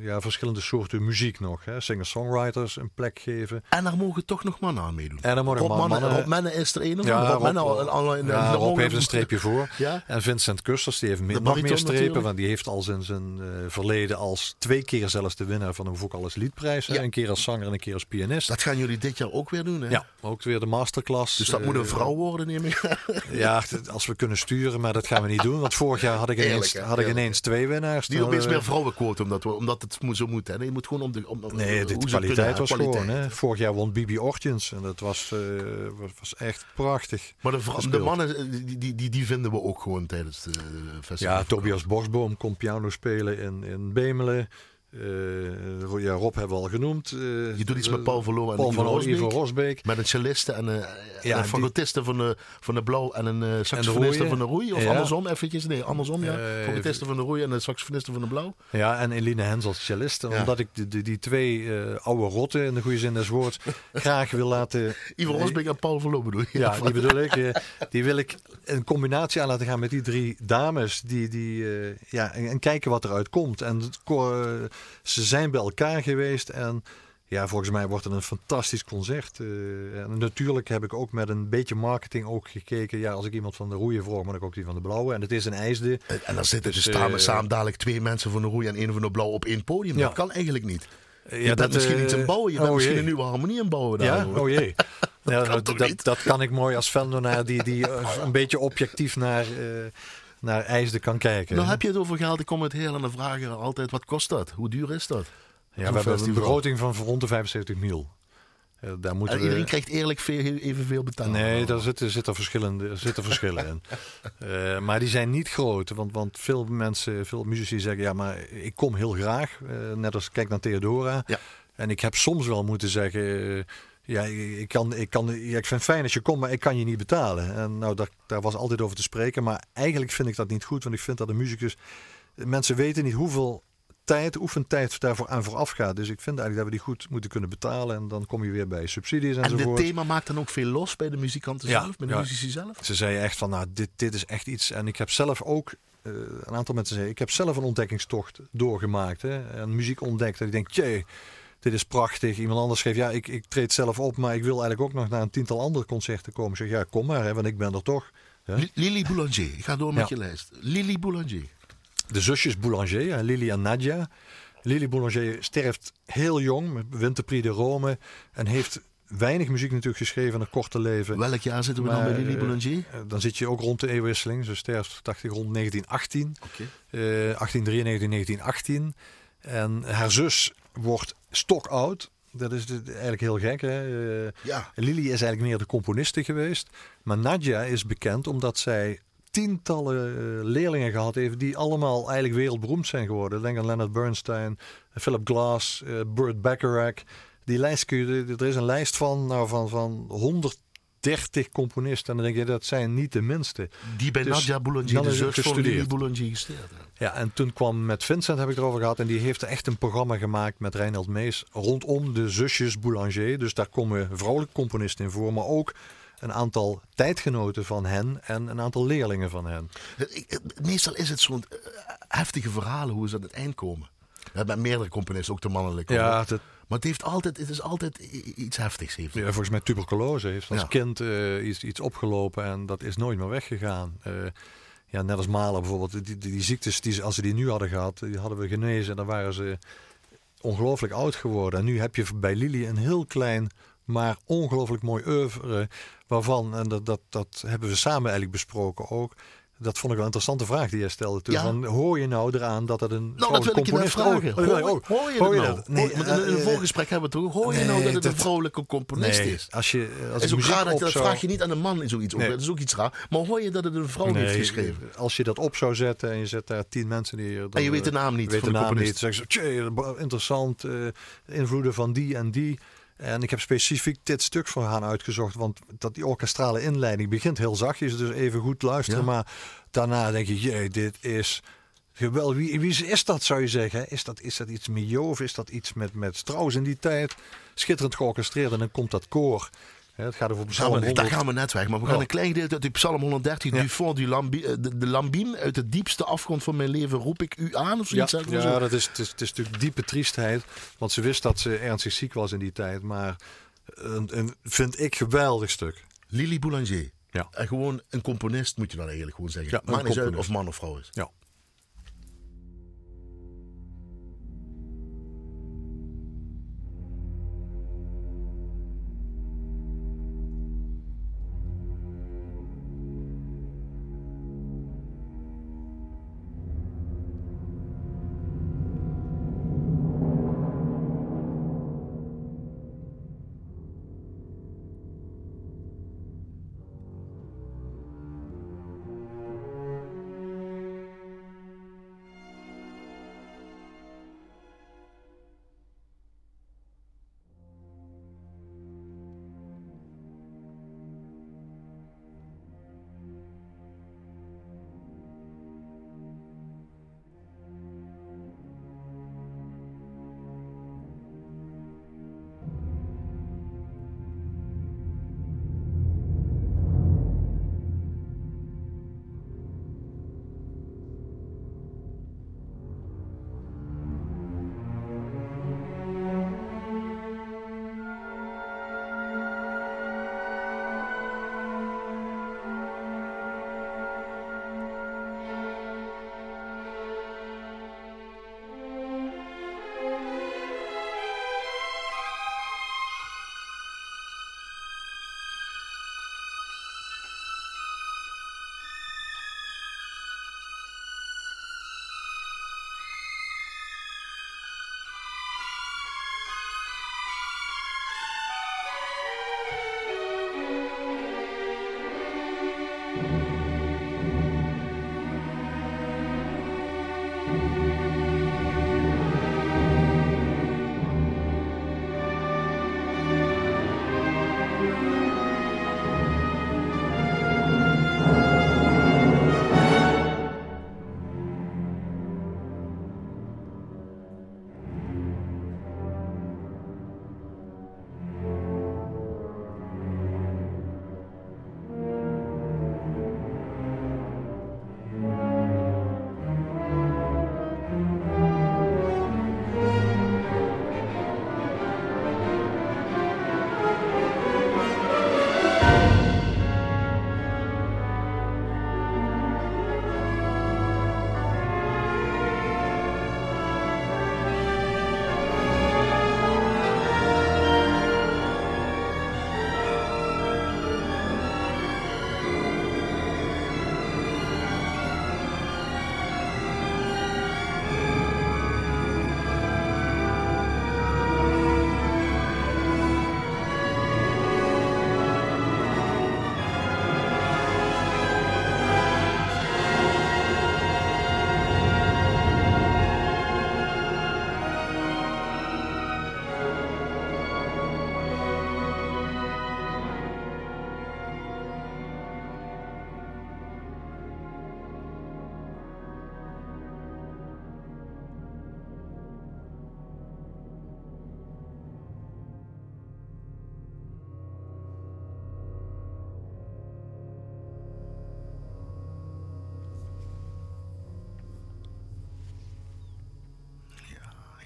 ja, verschillende soorten muziek nog. hè. Singer-songwriters een plek geven. En daar mogen toch nog mannen aan meedoen. En dan mogen Rob man- Mannen, mannen- Rob Menne is er een of Ja, Rob Rob- al- al- al- in- Ja, in- Rob in- heeft een streepje voor. Ja? En Vincent Kusters, die heeft meer, De nog meer strepen. natuurlijk. Want die heeft al zijn, zijn eh, verleden als twee keer zelfs de winnaar van de Vocalis Liedprijs. hè. Ja. Een keer als zanger en een keer als pianist. Dat gaan jullie dit jaar ook weer doen, hè? ja, ook weer de masterclass. Dus dat moet een vrouw worden, neem ik. Ja, als we kunnen sturen, maar dat gaan we niet doen. Want vorig jaar had ik ineens, Eerlijk, had ik ineens twee winnaars. Die Hadden meer we- vrouwenquote, omdat, we, omdat het moet, zo moet. Hè? Je moet gewoon om de... Om, om- Nee, hoe de kwaliteit was kwaliteit. gewoon. Hè. Vorig jaar won Bibi Ortjens en dat was, eh, was, echt prachtig. Maar de, de mannen, eh, die, die, die, vinden we ook gewoon tijdens de festival. Ja, Tobias Borsboom komt piano spelen in, in Bemelen. Eh, ja, Rob hebben we al genoemd. Eh, Je doet iets met Paul Verloo en Paul Ivo van Rosbeek. Ivo Rosbeek. Met een celliste en een, Ja, een die- fagotiste van de, van de Blauw en een eh saxofoniste van de Roei. Of Ja. andersom eventjes. Nee, andersom ja. Eh, fagotiste van de Roei en een saxofoniste van de Blauw. Ja, en Eline Hens als cellist. Ja. Omdat ik die, die, die twee eh, oude rotten, in de goede zin des woords, graag wil laten... Ivo Rosbeek en Paul Verloo bedoel je? Ja, die bedoel ik. eh, die wil ik een combinatie aan laten gaan met die drie dames. Die, die, eh, ja, en, en kijken wat eruit komt. En het eh, ze zijn bij elkaar geweest. En ja, volgens mij wordt het een fantastisch concert. Eh, en natuurlijk heb ik ook met een beetje marketing ook gekeken. Ja, als ik iemand van de roeien vroeg, maar ik ook die van de blauwe. En het is een ijsde. En, dan zitten Dus, dus samen, eh, samen dadelijk twee mensen van de Roei en één van de Blauw op één podium. Ja. Dat kan eigenlijk niet. Ja, bent misschien eh, iets aan het bouwen. Je bent oh misschien een nieuwe harmonie aan bouwen. Daar, Ja, hoor. oh jee. Ja, nou, toch dat, dat kan ik mooi als Vendonaar die, die eh, een beetje objectief naar, eh naar IJsde kan kijken. Nou heb je het over geld. Ik kom het heel aan de vragen altijd. Wat kost dat? Hoe duur is dat? ja, we hebben een begroting van rond de 75 mil. Eh, daar moeten En we... iedereen krijgt eerlijk veel, evenveel betaald. Nee, daar zitten, zitten, verschillende, zitten verschillen in. Eh, maar die zijn niet groot. Want, want veel mensen, veel muzici zeggen... ja, maar ik kom heel graag. Eh, net als kijk naar Theodora. Ja. En ik heb soms wel moeten zeggen... ja, ik, kan, ik, kan, ja, ik vind het fijn als je komt, maar ik kan je niet betalen. En nou, daar, daar was altijd over te spreken. Maar eigenlijk vind ik dat niet goed. Want ik vind dat de muzikus... Mensen weten niet hoeveel tijd, oefentijd daarvoor aan vooraf gaat. Dus ik vind eigenlijk dat we die goed moeten kunnen betalen. En dan kom je weer bij subsidies En dit enzovoort. thema maakt dan ook veel los bij de muzikanten Ja, zelf, bij de ja. muzici zelf? Ze zeiden echt van, nou, dit, dit is echt iets. En ik heb zelf ook, eh, een aantal mensen zeiden, ik heb zelf een ontdekkingstocht doorgemaakt. Hè, en muziek ontdekt. En ik denk, jee, dit is prachtig. Iemand anders schreef, ja, ik, ik treed zelf op, maar ik wil eigenlijk ook nog naar een tiental andere concerten komen. Ik zeg, ja, kom maar, hè, want ik ben er toch. Ja. Li- Lily Boulanger. Ik ga door met je lijst. Lily Boulanger. De zusjes Boulanger, hè, Lily en Nadia. Lily Boulanger sterft heel jong, met Winterprix de Rome. En heeft weinig muziek natuurlijk geschreven in een korte leven. Welk jaar zitten we Maar, dan bij Lily eh, Boulanger? Eh, Dan zit je ook rond de eeuwwisseling. Ze sterft, dacht ik, rond 1918. Oké. Eh 1893, 1918. En haar zus wordt stokoud. Dat is eigenlijk heel gek. Hè? Eh, Ja. Lily is eigenlijk meer de componiste geweest. Maar Nadja is bekend omdat zij tientallen eh, leerlingen gehad heeft... die allemaal eigenlijk wereldberoemd zijn geworden. Denk aan Leonard Bernstein, Philip Glass, eh, Burt Bacharach. Die lijst kun je... Er is een lijst van, nou, van, van 130 componisten. En dan denk je, dat zijn niet de minste. Die bij Dus Nadia Boulanger, de zus van Boulanger gesteerd. Ja, en toen kwam met Vincent, heb ik erover gehad. En die heeft echt een programma gemaakt met Reinhard Mees rondom de zusjes Boulanger. Dus daar komen vrouwelijke componisten in voor, maar ook een aantal tijdgenoten van hen en een aantal leerlingen van hen. Meestal is het zo'n eh, heftige verhalen hoe ze aan het eind komen. We hebben meerdere componisten, ook de mannelijke. Ja, dat, Maar het, heeft altijd, het is altijd iets heftigs. Heeft. ja, volgens mij tuberculose heeft als Ja. kind eh, iets, iets opgelopen en dat is nooit meer weggegaan. Eh, ja, net als Malen bijvoorbeeld. Die, die, die ziektes, die, als ze die nu hadden gehad, die hadden we genezen. En dan waren ze ongelooflijk oud geworden. En nu heb je bij Lili een heel klein, maar ongelooflijk mooi oeuvre. Waarvan, en dat, dat, dat hebben we samen eigenlijk besproken ook. Dat vond ik wel een interessante vraag die jij stelde toen. Ja. Van, hoor je nou eraan dat het een Nou, dat wil ik je vragen. componist- Hoor, Oh, hoor je, hoor je dat nou? dat? Nee, in, een eh, voorgesprek hebben we het. Hoor je nou dat het een vrouwelijke componist Nee, is? als je als is ook raar dat, vraag je niet aan een man in zoiets op. Nee. Dat is ook iets raar. Maar hoor je dat het een vrouw heeft geschreven? Als je dat op zou zetten en je zet daar tien mensen neer. Dan, En je weet de eh, naam niet weet van de de naam componist. niet. Zeggen ze, interessant, eh, invloeden van die en die. En ik heb specifiek dit stuk voor haar uitgezocht, want dat die orkestrale inleiding begint heel zachtjes, dus even goed luisteren. Ja. Maar daarna denk je, jee, dit is geweldig. Wie, wie is dat, zou je zeggen? Is dat, is dat iets met Jo of is dat iets met, met Strauss in die tijd? Schitterend georchestreerd en dan komt dat koor. Het gaat over Psalm daar 100. gaan we net weg. Maar we gaan Ja. een klein gedeelte uit die Psalm 130. Ja. Du fond du lambi, de, de lambien, uit de diepste afgrond van mijn leven roep ik u aan. Of Ja, zoiets. maar ja zo. dat is, het, is, het is natuurlijk diepe triestheid. Want ze wist dat ze ernstig ziek was in die tijd. Maar een, een vind ik geweldig stuk. Lili Boulanger. Ja. En gewoon een componist moet je dan eigenlijk gewoon zeggen. Ja, uit of man of vrouw is. Ja.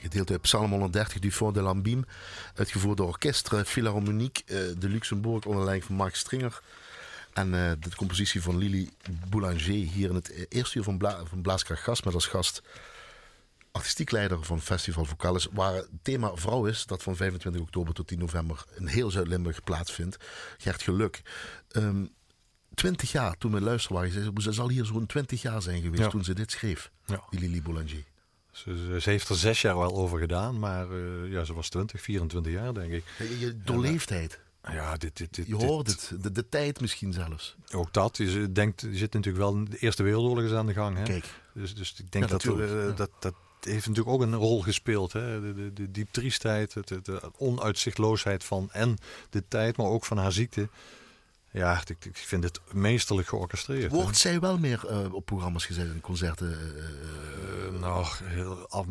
Gedeelte uit Psalm 130 du Fond de Lambim. Uitgevoerd door Orchestre Philharmonique eh, de Luxembourg onder leiding van Mark Stringer. En eh, de compositie van Lili Boulanger hier in het eh, eerste uur van, Bla van Blaaskracht Gast. Met als gast artistiek leider van Festival Vocalis. Waar het thema vrouw is, dat van 25 oktober tot 10 november in heel Zuid-Limburg plaatsvindt. Gert Geluk. Ehm 20 jaar toen we luisteren waren, ze, zal hier zo'n 20 jaar zijn geweest Ja. toen ze dit schreef. Ja. Die Lili Boulanger. Ze, heeft er zes jaar wel over gedaan, maar eh, ja, ze was 20, 24 jaar denk ik. Je, je doorleefdheid. Ja, dit, dit, dit, Je dit- hoort het. De, de tijd misschien zelfs. Ook dat. Je denkt, je zit natuurlijk wel, de Eerste Wereldoorlog is aan de gang. Hè? Kijk. Dus, dus ik denk Ja, dat, eh, ja. dat dat heeft natuurlijk ook een rol gespeeld. Hè? De, de, de diep triestheid, het, het- de onuitzichtloosheid van en de tijd, maar ook van haar ziekte. Ja, ik, ik vind het meesterlijk georchestreerd. hè. Wordt zij wel meer eh, op programma's gezet in concerten? Eh, nou, heel af,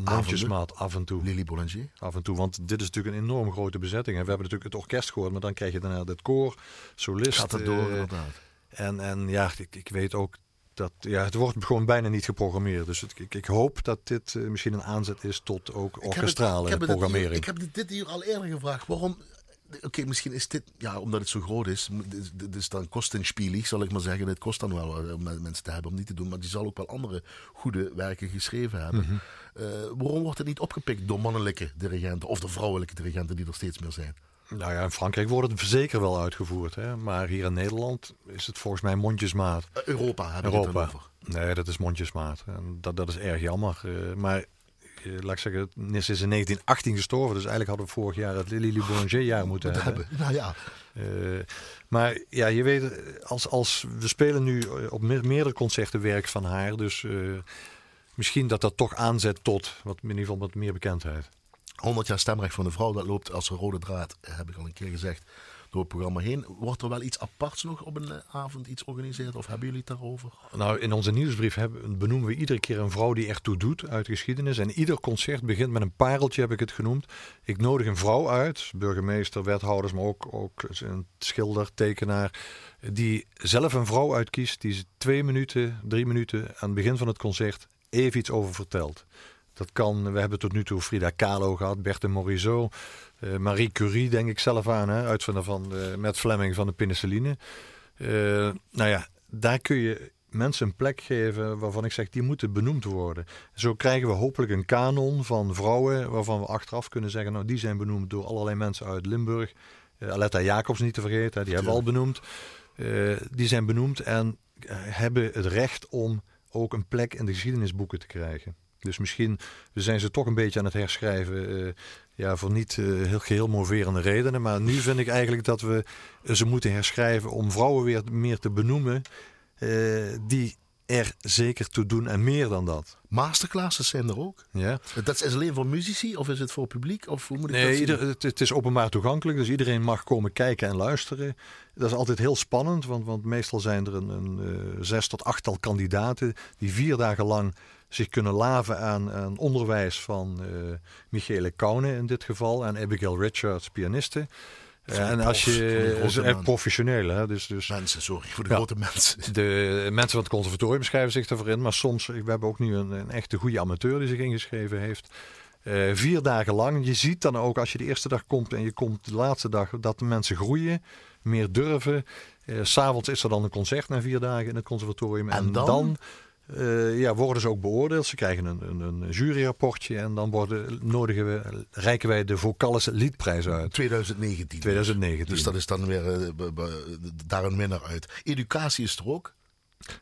af en toe. Lily Boulanger? Af en toe, want dit is natuurlijk een enorm grote bezetting. hè. We hebben natuurlijk het orkest gehoord, maar dan krijg je daarna het koor, solist. Gaat het door, inderdaad. en, en ja, ik, ik weet ook dat ja, het wordt gewoon bijna niet geprogrammeerd. Dus het- ik, ik hoop dat dit misschien een aanzet is tot ook Ik heb het- orkestrale ik heb het hier- programmering. ik heb dit, dit hier al eerder gevraagd. Waarom? Oké, misschien is dit, ja, omdat het zo groot is. Dit, dit is dan kostenspielig, zal ik maar zeggen. Het kost dan wel eh, om mensen te hebben om niet te doen. Maar die zal ook wel andere goede werken geschreven hebben. Mhm. Eh, waarom wordt het niet opgepikt door mannelijke dirigenten of de vrouwelijke dirigenten die er steeds meer zijn? Nou ja, in Frankrijk wordt het zeker wel uitgevoerd. Hè? Maar hier in Nederland is het volgens mij mondjesmaat. Eh, Europa hebben we het dan Europa. over. Nee, dat is mondjesmaat. En dat, dat is erg jammer. Eh, maar laat ik zeggen, Nis is in 1918 gestorven. Dus eigenlijk hadden we vorig jaar het Lily Boulanger jaar moeten Moeten hebben. hebben. Nou ja, Eh, maar ja, je weet, eh, als, als we spelen nu eh, op me- meerdere concerten werk van haar. Dus eh, misschien dat dat toch aanzet tot wat, in ieder geval wat meer bekendheid. 100 jaar stemrecht van de vrouw, dat loopt als een rode draad, heb ik al een keer gezegd, programma heen. Wordt er wel iets aparts nog op een eh, avond iets georganiseerd? Of hebben jullie het daarover? Nou, in onze nieuwsbrief hebben, benoemen we iedere keer een vrouw die ertoe doet uit de geschiedenis. En ieder concert begint met een pareltje, heb ik het genoemd. Ik nodig een vrouw uit, burgemeester, wethouders, maar ook, ook een schilder, tekenaar. Die zelf een vrouw uitkiest, die ze twee minuten, drie minuten aan het begin van het concert even iets over vertelt. Dat kan, we hebben tot nu toe Frida Kahlo gehad, Berthe Morisot, eh, Marie Curie denk ik zelf aan, hè, uitvinder van de, met Fleming van de penicilline. Eh, nou ja, daar kun je mensen een plek geven waarvan ik zeg, die moeten benoemd worden. Zo krijgen we hopelijk een kanon van vrouwen waarvan we achteraf kunnen zeggen, nou die zijn benoemd door allerlei mensen uit Limburg. Eh, Aletta Jacobs niet te vergeten, hè, die hebben we al benoemd. Eh, die zijn benoemd en eh, hebben het recht om ook een plek in de geschiedenisboeken te krijgen. Dus misschien zijn ze toch een beetje aan het herschrijven. eh, ja, voor niet eh, heel geheel moverende redenen. Maar nu vind ik eigenlijk dat we ze moeten herschrijven om vrouwen weer meer te benoemen. eh, die er zeker toe doen en meer dan dat. Masterclasses zijn er ook. Ja? Dat is alleen voor muzici of is het voor publiek? Of hoe moet ik dat Nee, ieder, het, het is openbaar toegankelijk, dus iedereen mag komen kijken en luisteren. Dat is altijd heel spannend, want, want meestal zijn er een, een eh, zes tot achttal kandidaten die vier dagen lang zich kunnen laven aan, aan onderwijs van eh Michele Kaune in dit geval en Abigail Richards, pianiste. En als je professioneel, hè, dus, dus Mensen, sorry, voor de Ja. grote mensen. de mensen van het conservatorium schrijven zich ervoor in. Maar soms, we hebben ook nu een, een echte goede amateur die zich ingeschreven heeft. Eh, vier dagen lang. Je ziet dan ook als je de eerste dag komt en je komt de laatste dag dat de mensen groeien, meer durven. Eh, S S'avonds is er dan een concert na vier dagen in het conservatorium. En En, dan? dan, eh, ja, worden ze ook beoordeeld. Ze krijgen een, een, een juryrapportje en dan worden, nodigen we, reiken wij de Vocalis Liedprijs uit. 2019. 2019. Dus dat is dan weer eh, daar een winnaar uit. Educatie is er ook.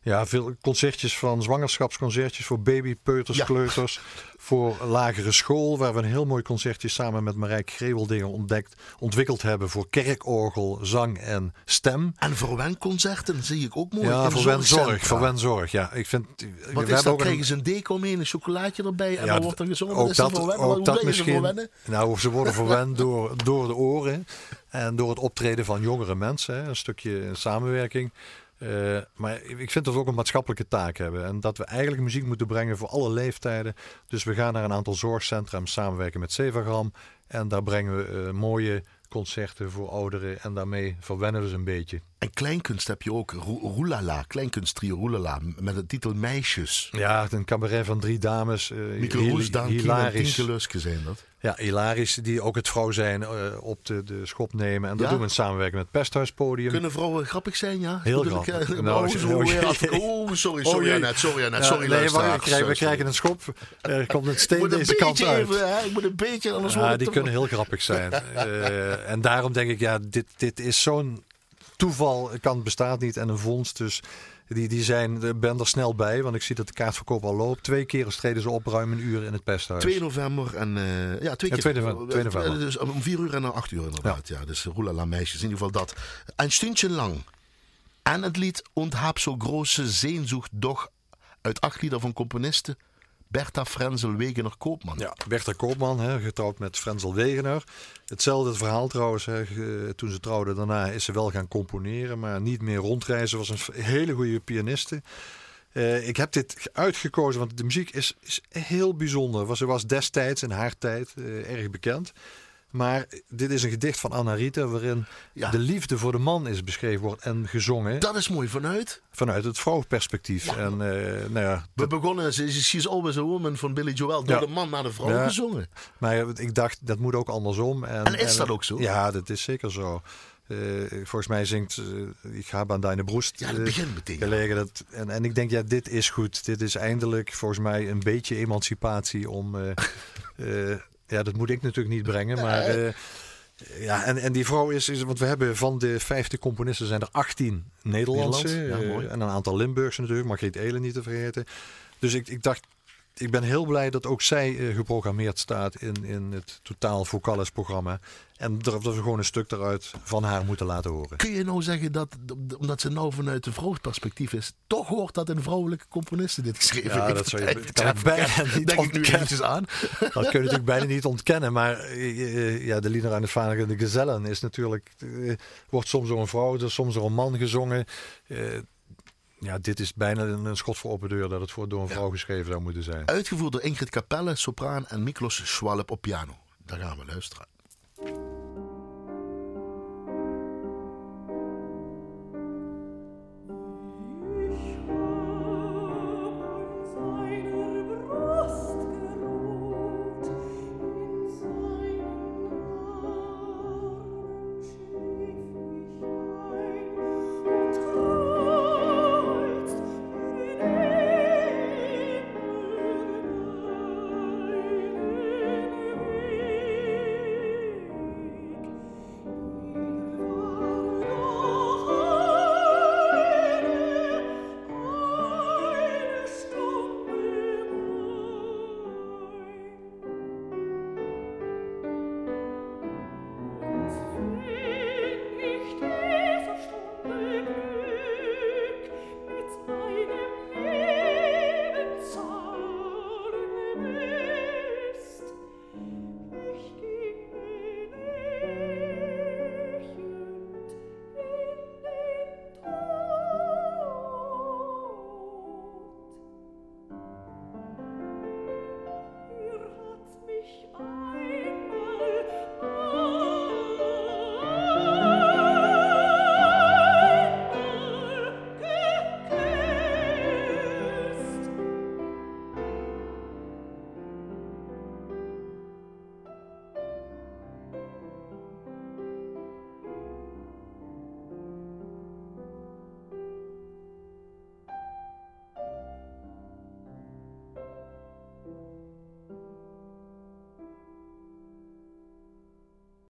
Ja, veel concertjes van zwangerschapsconcertjes voor baby, peuters, Ja. kleuters. Voor lagere school, waar we een heel mooi concertje samen met Marijke Greweldingen ontdekt, ontwikkeld hebben voor kerkorgel, zang en stem. En verwenconcerten zie ik ook mooi. ja, in voor wenzorg, zorgcentra. voor wenzorg. Ja, ik vind. we Wat is hebben dat? ook een- Krijgen ze een deco mee, een chocolaatje erbij en Ja, dan wordt er gezongen? ook is dat, ook Hoe dat misschien. Nou, ze worden verwend door, door de oren en door het optreden van jongere mensen. Hè, een stukje samenwerking. Eh, maar ik vind dat we ook een maatschappelijke taak hebben. En dat we eigenlijk muziek moeten brengen voor alle leeftijden. Dus we gaan naar een aantal zorgcentra samenwerken met Sevagram. En daar brengen we eh, mooie concerten voor ouderen. En daarmee verwennen we ze een beetje. En kleinkunst heb je ook. Ro- Roelala, kleinkunsttrio Roelala. Met de titel Meisjes. Ja, een cabaret van drie dames. eh, Daan Kiem en hilarisch. Luske zijn dat. Ja, hilarisch. Die ook het vrouw zijn eh, op de, de schop nemen. En dat Ja? doen we in samenwerking met het Pesthuispodium. Kunnen vrouwen grappig zijn, ja? Heel ik, grappig. eh, Nou, oh, weer af- oh, sorry, sorry jee. Annette, sorry Ja, sorry nee, maar we krijgen, we Sorry. krijgen een schop. Er komt een steen moet een deze kant beetje uit. even, ik moet een beetje, anders Ja, het die kunnen heel grappig zijn. Eh, en daarom denk ik, ja, dit, dit is zo'n toeval. Kan bestaat niet en een vondst. Dus die, die zijn, ben er snel bij, want ik zie dat de kaartverkoop al loopt. Twee keer streden ze op, ruim een uur in het pesthuis. 2 november en eh, ja, twee Ja, keer. 2 november, 2 november. Eh, Dus om 4 uur en dan 8 uur inderdaad. Ja, dus Roelala meisjes, in ieder geval dat. Een stundje lang. En het lied hab so große Sehnsucht doch uit acht lieder van componisten Bertha Frenzel Wegener Koopman. Ja, Bertha Koopman, hè, getrouwd met Frenzel Wegener. Hetzelfde verhaal trouwens. Hè, toen ze trouwde daarna is ze wel gaan componeren, maar niet meer rondreizen. Was een hele goede pianiste. Eh, ik heb dit uitgekozen, want de muziek is, is heel bijzonder. Ze was destijds in haar tijd eh, erg bekend. Maar dit is een gedicht van Anna Rita waarin Ja. de liefde voor de man is beschreven wordt en gezongen Dat is mooi vanuit. vanuit het vrouwenperspectief. Ja. En eh, nou ja, We begonnen, She's Always a Woman van Billy Joel. Door de man naar de vrouw gezongen. Maar ik dacht, dat moet ook andersom. En, En is dat ook zo? Ja, dat is zeker zo. Eh, volgens mij zingt eh, Ik ga aan deine broest Ja, dat begint meteen. gelegen. Dat, en, en ik denk, ja, dit is goed. Dit is eindelijk volgens mij een beetje emancipatie om... ja, dat moet ik natuurlijk niet brengen, maar... eh, ja, en, en die vrouw is, is, want we hebben van de 50 componisten zijn er 18 Nederlandse. Nederlands, ja, eh, mooi. en een aantal Limburgse natuurlijk, Margriet Elen niet te vergeten. Dus ik, ik dacht, ik ben heel blij dat ook zij eh, geprogrammeerd staat in, in het totaal Vocalis programma. En dat we gewoon een stuk eruit van haar moeten laten horen. Kun je nou zeggen dat, omdat ze nou vanuit de vrouwsperspectief is, toch hoort dat een vrouwelijke componiste dit geschreven Ja, heeft? dat zou je- kan ik bijna niet Denk ik nu ontkennen. aan. Dat kun je natuurlijk bijna niet ontkennen. Maar eh, eh, ja, de Lieder aan het Vader en de Gezellen is natuurlijk... eh, wordt soms door een vrouw, soms door een man gezongen. Ja, dit is bijna een, een schot voor open deur dat het voor, door een vrouw geschreven zou moeten zijn. Uitgevoerd door Ingrid Capelle, sopraan en Miklos Schwalb op piano. Daar gaan we luisteren.